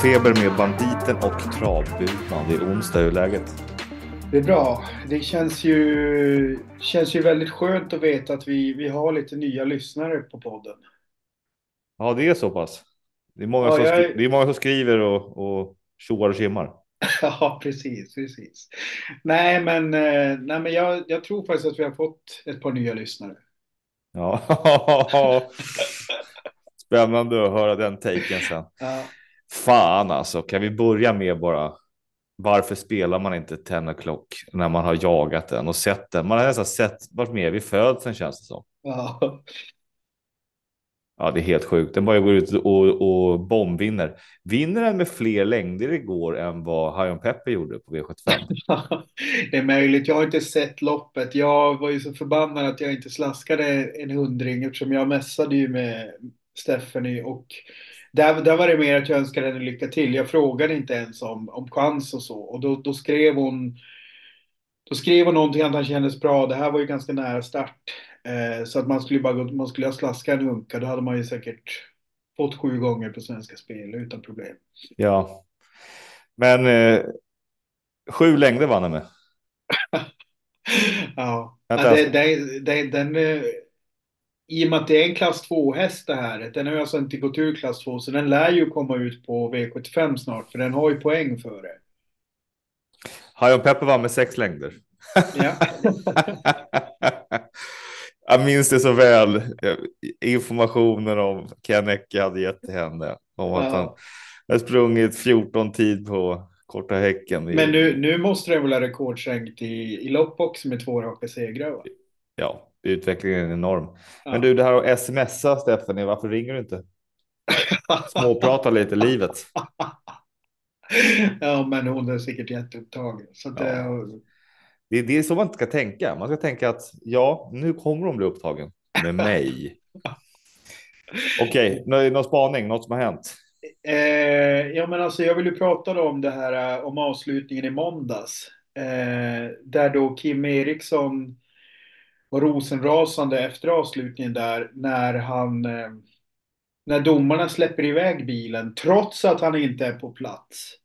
Travfeber med Banditen och Travbulan. Det är onsdag, hur är läget? Det är bra. Det känns ju, känns ju väldigt skönt att veta att vi, vi har lite nya lyssnare på podden. Ja, det är så pass. Det är många, Ja, som, jag skri- det är många som skriver och, och tjoar och kimmar. Ja, precis, precis. Nej, men, eh, nej, men jag, jag tror faktiskt att vi har fått ett par nya lyssnare. Ja, spännande att höra den taken sen. Ja, Fan alltså, kan vi börja med bara varför spelar man inte 10 o'clock när man har jagat den och sett den? Man har nästan sett, varit med vid födseln känns det som. ja. Ja, det är helt sjukt. Den bara går ut och, och bombvinner. Vinner den med fler längder igår än vad Hayon Pepper gjorde på V75? Det är möjligt. Jag har inte sett loppet. Jag var ju så förbannad att jag inte slaskade en hundring eftersom jag mässade ju med Stephanie och där, där var det mer att jag önskade henne lycka till. Jag frågade inte ens om, om chans och så och då, då skrev hon då skrev hon någonting att han kändes bra. Det här var ju ganska nära start. Eh, så att man skulle bara man skulle ha slaskat en hunka. Då hade man ju säkert fått sju gånger på Svenska Spel utan problem. Ja, men eh, sju längder vann den med. Ja, ja det, det, det, den, eh, i och med att det är en klass 2-häst det här, den har ju alltså inte gått ur klass 2, så den lär ju komma ut på V75 snart, för den har ju poäng för det. Hayon Pepper vann med sex längder. Ja, Jag minns det så väl. Informationen om Ken Ecke hade gett till henne. Om att Ja. han hade sprungit 14 tid på korta häcken. men nu, nu måste den väl ha rekordsänkt i, i lopp också med två raka segrar va? Ja, utvecklingen är enorm. Ja. Men du, det här att smsa Stephanie, varför ringer du inte? Småprata lite livet. ja, men hon är säkert jätteupptagen. Så att, Ja. eh, Det är, det är så man inte ska tänka. Man ska tänka att ja, nu kommer hon bli upptagen med mig. Okej, okay, någon spaning, något som har hänt? Eh, ja, men alltså jag vill ju prata om det här eh, om avslutningen i måndags. Eh, där då Kim Eriksson var rosenrasande efter avslutningen där när han eh, när domarna släpper iväg bilen trots att han inte är på plats.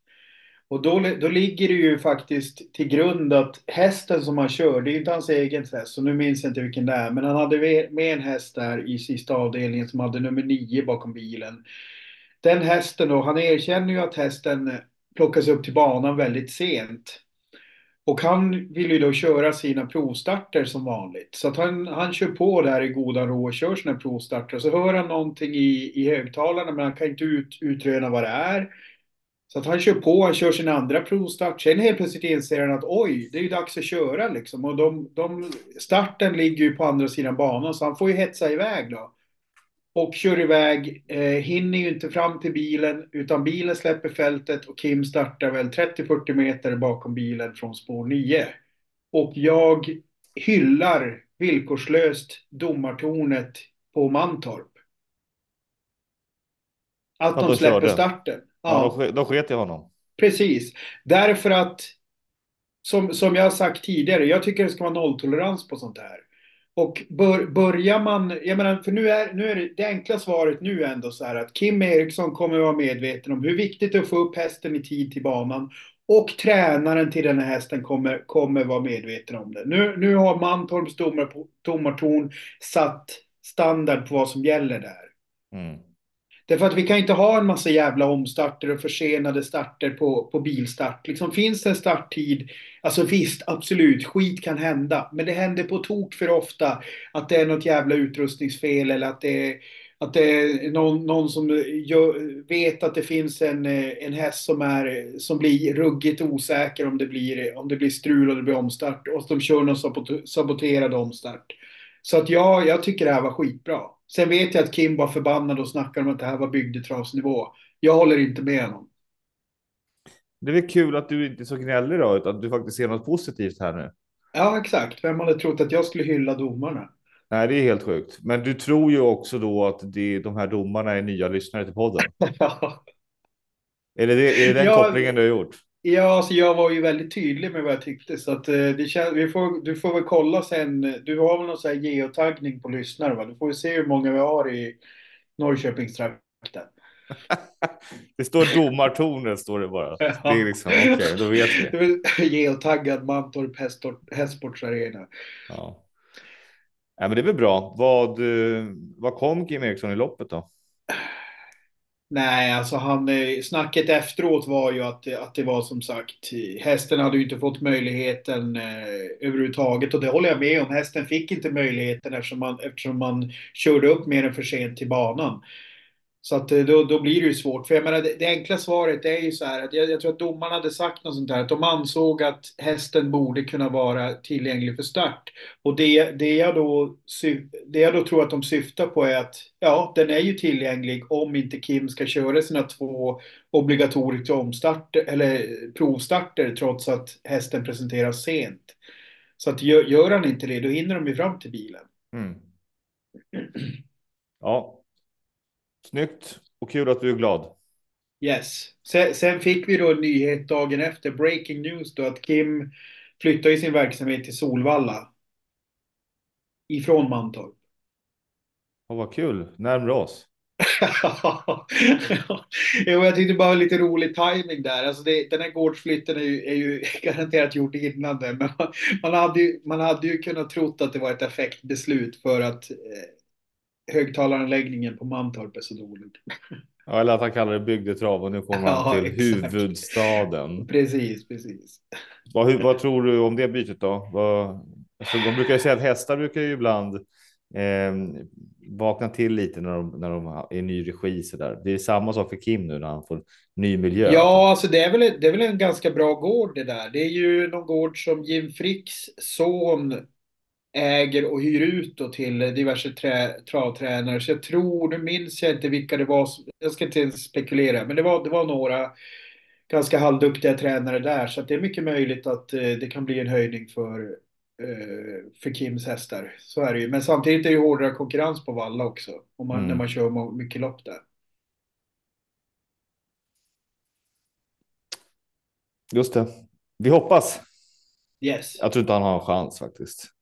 Och då, då ligger det ju faktiskt till grund att hästen som han kör, det är inte hans egen häst, så nu minns jag inte vilken det är, men han hade med en häst där i sista avdelningen som hade nummer nio bakom bilen. Den hästen då, han erkänner ju att hästen eh, plockas upp till banan väldigt sent. Och han vill ju då köra sina provstarter som vanligt. Så att han, han kör på där i goda ro och kör sina provstarter. Så hör han någonting i, i högtalarna men han kan inte ut, utröna vad det är. Så att han kör på, han kör sin andra provstart. Sen helt plötsligt inser han att oj, det är ju dags att köra liksom. Och de, de, starten ligger ju på andra sidan banan så han får ju hetsa iväg då. Och kör iväg, eh, hinner ju inte fram till bilen utan bilen släpper fältet och Kim startar väl 30-40 meter bakom bilen från spår 9. Och jag hyllar villkorslöst domartornet på Mantorp. Att Ja, de släpper körde. starten. Ja, de, de sket i honom. Precis. Därför att, som, som jag har sagt tidigare, jag tycker det ska vara nolltolerans på sånt här. Och bör, börjar man, jag menar, för nu är, nu är det, det enkla svaret nu är ändå så här att Kim Eriksson kommer att vara medveten om hur viktigt det är att få upp hästen i tid till banan. Och tränaren till den här hästen kommer, kommer vara medveten om det. Nu, nu har Mantorps domartorn satt standard på vad som gäller där. Mm. Därför att vi kan inte ha en massa jävla omstarter och försenade starter på, på bilstart. Liksom finns det en starttid, alltså visst, absolut, skit kan hända. Men det händer på tok för ofta att det är något jävla utrustningsfel eller att det är, att det är någon, någon som gör, vet att det finns en, en häst som, är, som blir ruggigt osäker om det blir, om det blir strul och det blir omstart. Och de kör någon sabot- saboterad omstart. Så att ja, jag tycker det här var skitbra. Sen vet jag att Kim var förbannad och snackade om att det här var bygdetravsnivå. Jag håller inte med honom. Det är väl kul att du inte är så gnällig då, utan att du faktiskt ser något positivt här nu. Ja, exakt. Vem hade trott att jag skulle hylla domarna? Nej, det är helt sjukt. Men du tror ju också då att det, de här domarna är nya lyssnare till podden. Ja, Är det, det, är det den Ja. kopplingen du har gjort? Ja alltså jag var ju väldigt tydlig med vad jag tyckte. Så att, eh, det kän- vi får, du får väl kolla sen. Du har väl någon sån här geotaggning på lyssnare? Va? Du får se hur många vi har i Norrköpingstrakten. det står domartornet står det bara. Det är liksom, okay, då vet vi. Geltaggad Mantorp Hästsportsarena. Ja. ja, men det är väl bra. Vad, eh, vad kom Kim Eriksson i loppet då? Nej, alltså han, eh, snacket efteråt var ju att, att det var som sagt, hästen hade ju inte fått möjligheten eh, överhuvudtaget och det håller jag med om. Hästen fick inte möjligheten eftersom man, eftersom man körde upp mer än för sent till banan. Så att eh, då, då blir det ju svårt. För jag menar, det, det enkla svaret är ju så här att jag, jag, tror att domarna hade sagt något sånt här. Att de ansåg att hästen borde kunna vara tillgänglig för start. Och det, det, jag då, det jag då tror att de syftar på är att ja, den är ju tillgänglig om inte Kim ska köra sina två obligatoriska omstarter eller provstarter trots att hästen presenteras sent. Så att gör, gör han inte det, då hinner de ju fram till bilen. Mm. Ja, Snyggt och kul att du är glad. Yes. Sen, sen, fick vi då en nyhet dagen efter, breaking news då, att Kim flyttar i sin verksamhet till Solvalla. Ifrån Mantorp. Oh, vad kul, närmare oss. jo, jag tyckte bara lite rolig timing där. Alltså det, den här gårdsflytten är ju, är ju garanterat gjort innan den. Men man, man, hade ju, man hade ju kunnat trott att det var ett effektbeslut för att eh, högtalaranläggningen på Mantorp är så dålig. Ja, eller att han kallar det bygdetrav och nu kommer han till exakt. huvudstaden. Precis, precis. Vad, vad tror du om det bytet då? Vad, alltså, de brukar ju säga att hästar brukar ju ibland eh, vakna till lite när de, när de är i ny regi. Så där. Det är samma sak för Kim nu när han får ny miljö. Ja, alltså det är, väl, det är väl en ganska bra gård det där. Det är ju någon gård som Jim Fricks son äger och hyr ut då till diverse trä, travtränare. Så jag tror, nu minns jag inte vilka det var, jag ska inte ens spekulera, men det var, det var några ganska halvduktiga tränare där. Så det är mycket möjligt att eh, det kan bli en höjning för, eh, för Kims hästar. Så är det ju. Men samtidigt är det hårdare konkurrens på valla också, om man, mm. när man kör mycket lopp där. Just det. Vi hoppas. Yes. Jag tror inte han har en chans faktiskt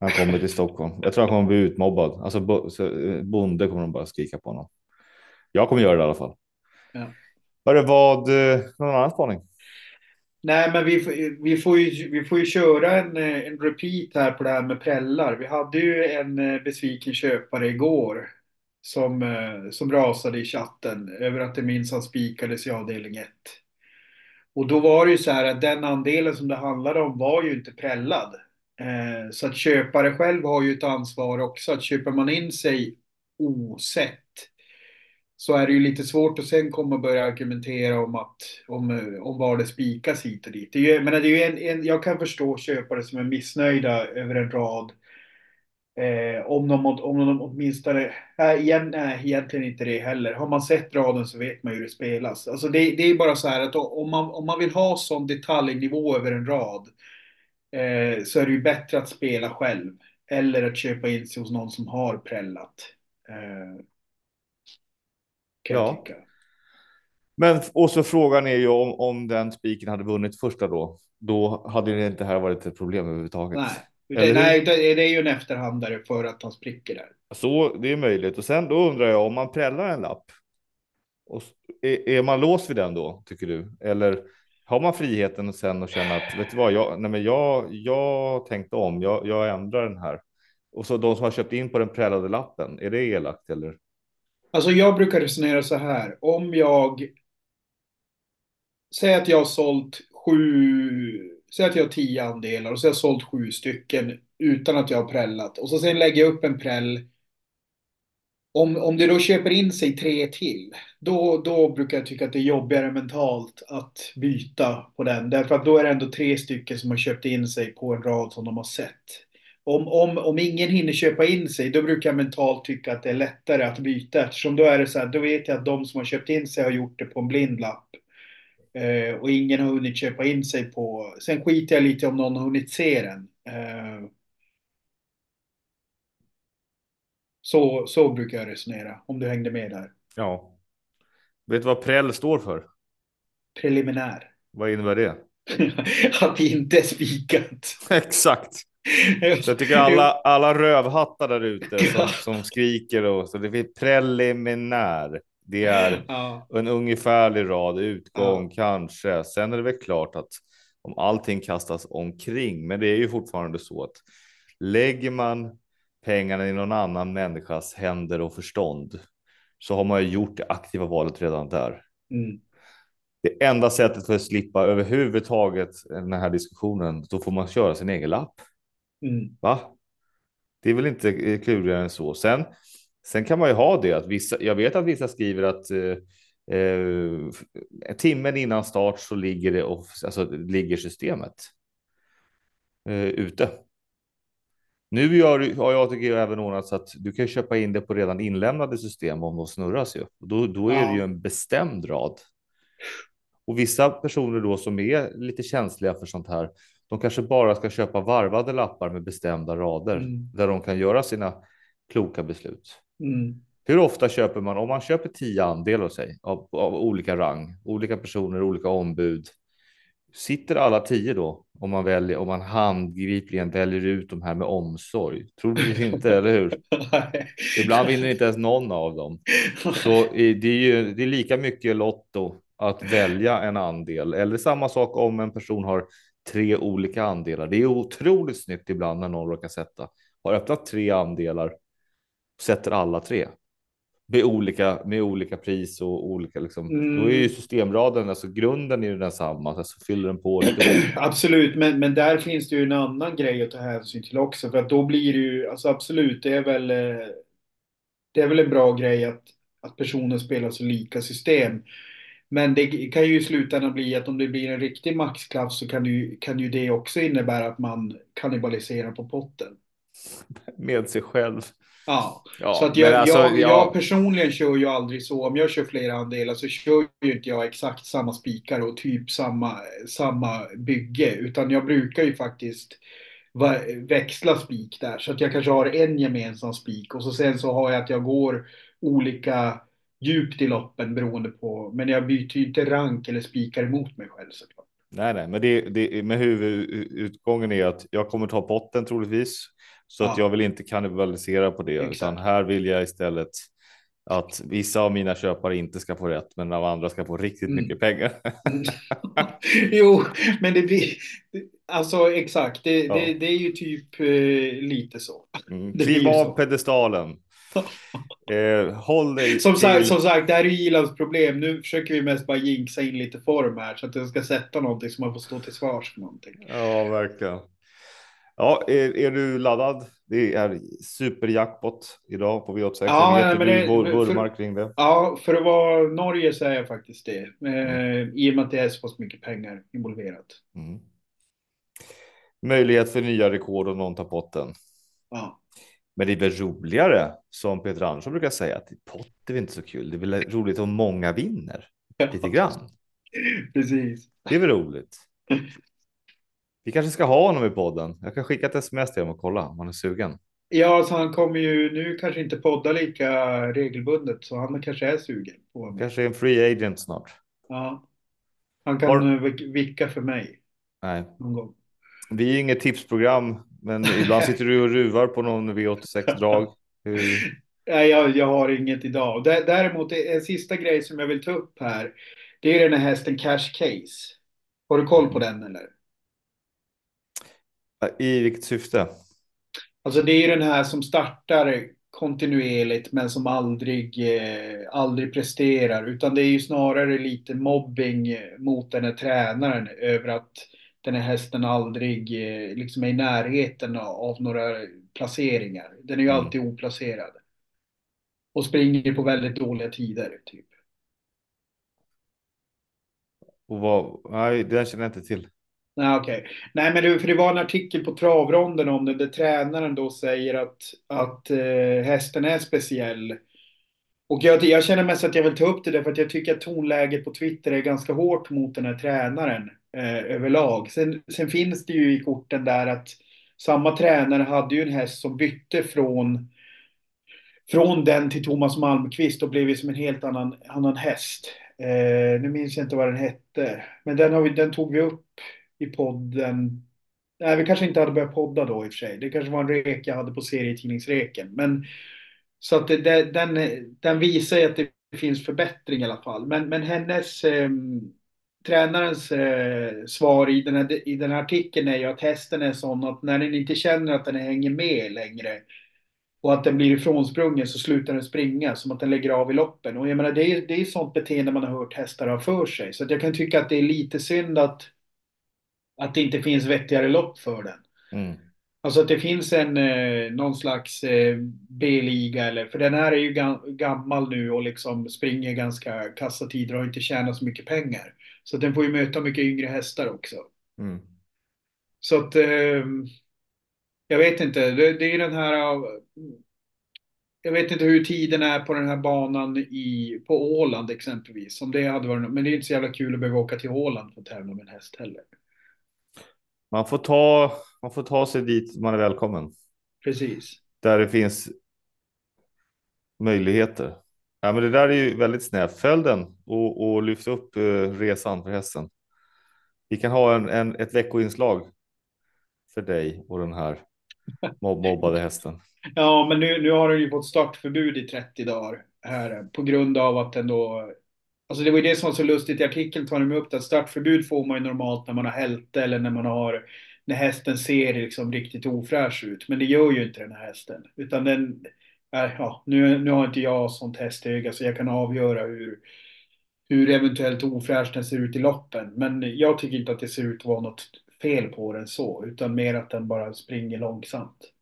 han kommer till Stockholm. Jag tror han kommer bli utmobbad. Alltså eh, bonde kommer de bara skrika på honom. Jag kommer göra det i alla fall. Ja. Hörru, vad, eh, någon annan spaning? Nej, men vi, vi, får ju, vi får ju köra en, eh, en repeat här på det här med prällar. Vi hade ju en besviken köpare igår som, som rasade i chatten över att det minsann spikades i avdelning 1. Och då var det ju så här att den andelen som det handlade om var ju inte prällad. Eh, så att köpare själv har ju ett ansvar också. Att köper man in sig osett så är det ju lite svårt att sen komma och börja argumentera om, att, om, om var det spikas hit och dit. Det är ju, men det är ju en, en, jag kan förstå köpare som är missnöjda över en rad. Eh, om, de, om de åtminstone, äh, igen, nej, egentligen inte det heller. Har man sett raden så vet man ju hur det spelas. Alltså det, det är bara så här att om man, om man vill ha sån detaljnivå över en rad eh, så är det ju bättre att spela själv. Eller att köpa in sig hos någon som har prällat. Eh, ja. Men och så frågan är ju om, om den spiken hade vunnit första då. Då hade det inte här varit ett problem överhuvudtaget. Nej, det, nej det, det är ju en efterhandare för att han spricker där. Så det är möjligt. Och sen då undrar jag om man prällar en lapp. Och är, är man låst vid den då, tycker du? Eller har man friheten sen och känna att vet du vad, jag, nej men jag, jag tänkte om, jag, jag ändrar den här. Och så de som har köpt in på den prälade lappen, är det elakt eller? Alltså jag brukar resonera så här, om jag säger att jag har sålt sju, säg att jag har tio andelar och så har jag sålt sju stycken utan att jag har prällat och så sen lägger jag upp en präll om, om det då köper in sig tre till, då, då brukar jag tycka att det är jobbigare mentalt att byta på den. Därför att då är det ändå tre stycken som har köpt in sig på en rad som de har sett. Om, om, om ingen hinner köpa in sig, då brukar jag mentalt tycka att det är lättare att byta. Eftersom då är det så här, då vet jag att de som har köpt in sig har gjort det på en blind lapp. Eh, och ingen har hunnit köpa in sig på... Sen skiter jag lite om någon har hunnit se den. Eh, Så, så brukar jag resonera, om du hängde med där. Ja. Vet du vad prell står för? Preliminär. Vad innebär det? att det inte är spikat. Exakt. Så jag tycker alla, alla rövhattar där ute som, som skriker och så det blir preliminär. Det är Ja. en ungefärlig rad, utgång Ja. kanske. Sen är det väl klart att om allting kastas omkring, men det är ju fortfarande så att lägger man pengarna i någon annan människas händer och förstånd så har man ju gjort det aktiva valet redan där. Mm. Det enda sättet för att slippa överhuvudtaget den här diskussionen, då får man köra sin egen lapp. Mm. Va? Det är väl inte klurigare än så. Sen, sen kan man ju ha det att vissa, jag vet att vissa skriver att eh, eh, timmen innan start så ligger det, alltså ligger systemet eh, ute. Nu gör, har jag tycker jag även ordnat så att du kan köpa in det på redan inlämnade system om de snurras ju. Då, då är det Ja. ju en bestämd rad. Och vissa personer då som är lite känsliga för sånt här, de kanske bara ska köpa varvade lappar med bestämda rader Mm. där de kan göra sina kloka beslut. Mm. Hur ofta köper man, om man köper tio andelar sig av, av olika rang, olika personer, olika ombud. Sitter alla tio då om man väljer, om man handgripligen väljer ut de här med omsorg? Tror du inte, eller hur? Ibland vinner inte ens någon av dem. Så det är ju det är lika mycket lotto att välja en andel eller samma sak om en person har tre olika andelar. Det är otroligt snyggt ibland när någon råkar sätta har öppnat tre andelar sätter alla tre med olika med olika pris och olika liksom. Mm. Då är ju systemraden alltså grunden är ju densamma så fyller den på lite. Absolut, men, men där finns det ju en annan grej att ta hänsyn till också. För att då blir det ju, alltså absolut, det är väl, eh, det är väl en bra grej att, att personer spelar så lika system. Men det kan ju i slutändan bli att om det blir en riktig maxklass så kan, ju, kan ju det också innebära att man kannibaliserar på potten. med sig själv. Ja, Ja, så att jag, men alltså, jag, ja. jag personligen kör ju aldrig så. Om jag kör flera andelar så kör ju inte jag exakt samma spikar och typ samma, samma bygge. Utan jag brukar ju faktiskt växla spik där. Så att jag kanske har en gemensam spik och så sen så har jag att jag går olika djupt i loppen beroende på. Men jag byter ju inte rank eller spikar emot mig själv såklart. Nej, nej, men det, det med huvudutgången är att jag kommer ta potten troligtvis så att Ja. jag vill inte kannibalisera på det, Exakt. utan här vill jag istället att vissa av mina köpare inte ska få rätt, men av andra ska få riktigt Mm. mycket pengar. jo, men det blir... Alltså exakt, det, Ja. det, det är ju typ eh, lite så. Mm. Kliv av pedestalen. Eh, håll dig Som sagt, till- som sagt, det här är ju Ilans problem. Nu försöker vi mest bara jinxa in lite form här så att den ska sätta någonting så man får stå till svars för någonting. Ja, verkligen. Ja, är, är du laddad? Det är superjackpot idag på V86. Ja, jag vet men det- vurmar kring det. Ja, för att vara Norge så är jag faktiskt det. Eh, I och med att det är så pass mycket pengar involverat. Mm. Möjlighet för nya rekord om någon tar potten. Ja. Men det är väl roligare, som Peter Andersson brukar säga, att pott är väl inte så kul. Det är väl roligt om många vinner lite grann. Precis. Det är väl roligt. Vi kanske ska ha honom i podden. Jag kan skicka ett sms till honom och kolla om han är sugen. Ja, så han kommer ju nu kanske inte podda lika regelbundet så han kanske är sugen på mig. Kanske är en free agent snart. Ja. Han kan Har- eh, vick- vicka för mig Nej, någon gång. vi är inget tipsprogram, men ibland sitter du och ruvar på någon V86-drag. Hur- Nej, jag, jag har inget idag. Dä- Däremot en sista grej som jag vill ta upp här. Det är den här hästen Cash Case. Har du koll på den eller? I vilket syfte? Alltså det är den här som startar kontinuerligt men som aldrig, eh, aldrig presterar. Utan det är ju snarare lite mobbing eh, mot den här tränaren över att den här hästen aldrig eh, liksom är i närheten av, några placeringar. Den är ju Mm. alltid oplacerad. Och springer på väldigt dåliga tider typ. Och vad? Nej, den känner jag inte till. Nej, okej. Nej, men det, för det var en artikel på travronden om det, där tränaren då säger att, att eh, hästen är speciell. Och jag, jag känner mest att jag vill ta upp det därför att jag tycker att tonläget på Twitter är ganska hårt mot den här tränaren eh, överlag. Sen, sen finns det ju i korten där att samma tränare hade ju en häst som bytte från från den till Thomas Malmqvist och blev ju som en helt annan, annan häst. Eh, nu minns jag inte vad den hette. Men den, har vi, den tog vi upp i podden. Nej, vi kanske inte hade börjat podda då i och för sig. Det kanske var en rek jag hade på serietidningsreken. Men så att det, det, den, den visar ju att det finns förbättring i alla fall. Men, men hennes, eh, tränarens eh, svar i den, här, i den här artikeln är ju att hästen är sån att när den inte känner att den hänger med längre och att den blir ifrånsprungen så slutar den springa, som att den lägger av i loppen. Och jag menar, det är, det är sånt beteende man har hört hästar ha för sig. Så att jag kan tycka att det är lite synd att, att det inte finns vettigare lopp för den. Mm. Alltså att det finns en eh, någon slags eh, B-liga eller för den här är ju ga gammal nu och liksom springer ganska kassa tider och har inte tjänat så mycket pengar. Så den får ju möta mycket yngre hästar också. Mm. Så att eh, jag vet inte, det, det är den här jag vet inte hur tiden är på den här banan i, på Åland exempelvis. Om det hade varit, men det är inte så jävla kul att behöva åka till Åland för att tävla med en häst heller. Man får ta, man får ta sig dit man är välkommen. Precis. Där det finns möjligheter. Ja, men det där är ju väldigt snävt. Följ den och, och lyft upp uh, resan för hästen. Vi kan ha en, en, ett veckoinslag för dig och den här mob mobbade hästen. Ja, men nu, nu har den ju fått startförbud i 30 dagar här på grund av att den då Alltså det var ju det som var så lustigt i artikeln tar de upp att startförbud får man ju normalt när man har hälte eller när man har när hästen ser liksom riktigt ofräsch ut. Men det gör ju inte den här hästen. Utan den, ja, nu, nu har inte jag sånt hästöga så jag kan avgöra hur, hur eventuellt ofräsch den ser ut i loppen. Men jag tycker inte att det ser ut att vara något fel på den så, utan mer att den bara springer långsamt.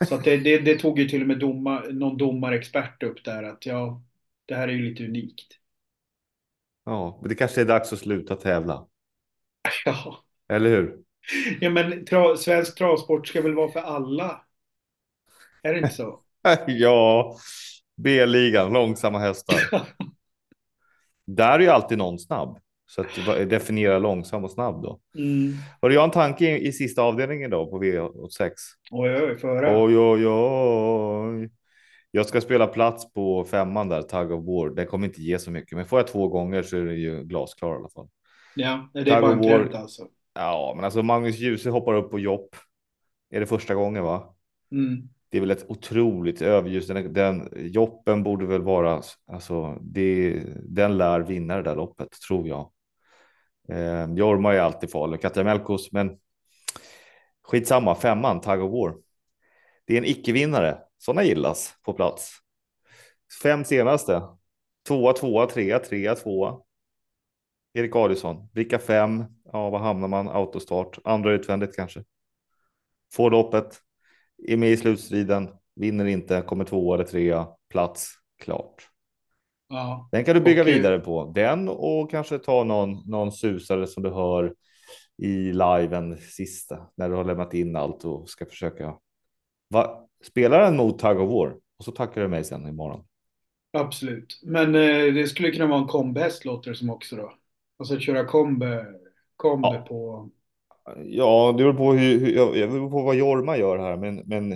Så att det, det, det tog ju till och med doma, någon domarexpert upp där att ja, det här är ju lite unikt. Ja, men det kanske är dags att sluta tävla. Ja. Eller hur? Ja, men tra, svensk travsport ska väl vara för alla? Är det inte så? ja, B-ligan, långsamma hästar. Där är ju alltid någon snabb. Så att definiera långsam och snabb då. Mm. Har du en tanke i, i sista avdelningen då på V86? Oj, oj, föra. Oj, oj, oj. Jag ska spela plats på femman där, Tug of War. Den kommer inte ge så mycket, men får jag två gånger så är det ju glasklar i alla fall. Ja, det är Tug bara en klent alltså. Ja, men alltså Magnus Djuse hoppar upp på Jopp. Är det första gången va? Mm. Det är väl ett otroligt överljus. Den, den Joppen borde väl vara, alltså det, den lär vinna det där loppet tror jag. Eh, Jorma är alltid farlig, Katramelkos, men skitsamma, femman, Tug of War. Det är en icke-vinnare, sådana gillas på plats. Fem senaste, tvåa, tvåa, trea, trea, tvåa. Erik Adielsson, bricka fem, ja, var hamnar man? Autostart, andra utvändigt kanske. Får loppet, är med i slutstriden, vinner inte, kommer tvåa eller trea, plats, klart. Ja. Den kan du bygga okay. vidare på. Den och kanske ta någon, någon susare som du hör i liven sista när du har lämnat in allt och ska försöka. Va? Spela den mot Tug of War och så tackar du mig sen imorgon. Absolut, men eh, det skulle kunna vara en kombhäst låter det som också då. Alltså att köra kombe, kombe ja. på. Ja, det beror på hur, hur jag, jag beror på vad Jorma gör här, men, men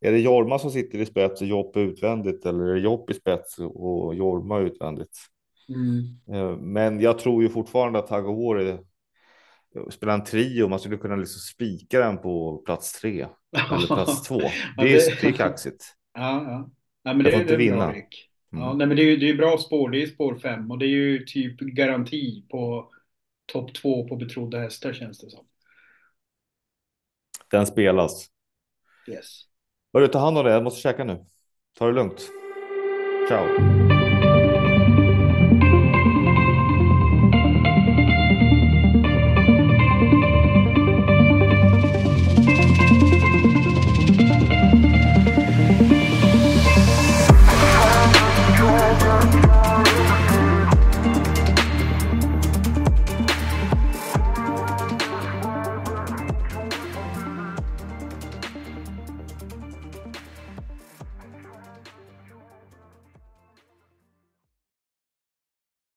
är det Jorma som sitter i spets och Jopp utvändigt eller är det Jopp i spets och Jorma utvändigt? Mm. Eh, men jag tror ju fortfarande att Tag är spela en trio. Man skulle kunna liksom spika den på plats tre eller plats två. Det är, det är kaxigt. Ja, ja. Nej, men det, får inte vinna. Mm. Ja, nej, men det är ju det är bra spår. Det är spår fem och det är ju typ garanti på topp två på betrodda hästar känns det som. Den spelas. Yes. Börja ta hand om det. Jag måste käka nu. Ta det lugnt. Ciao.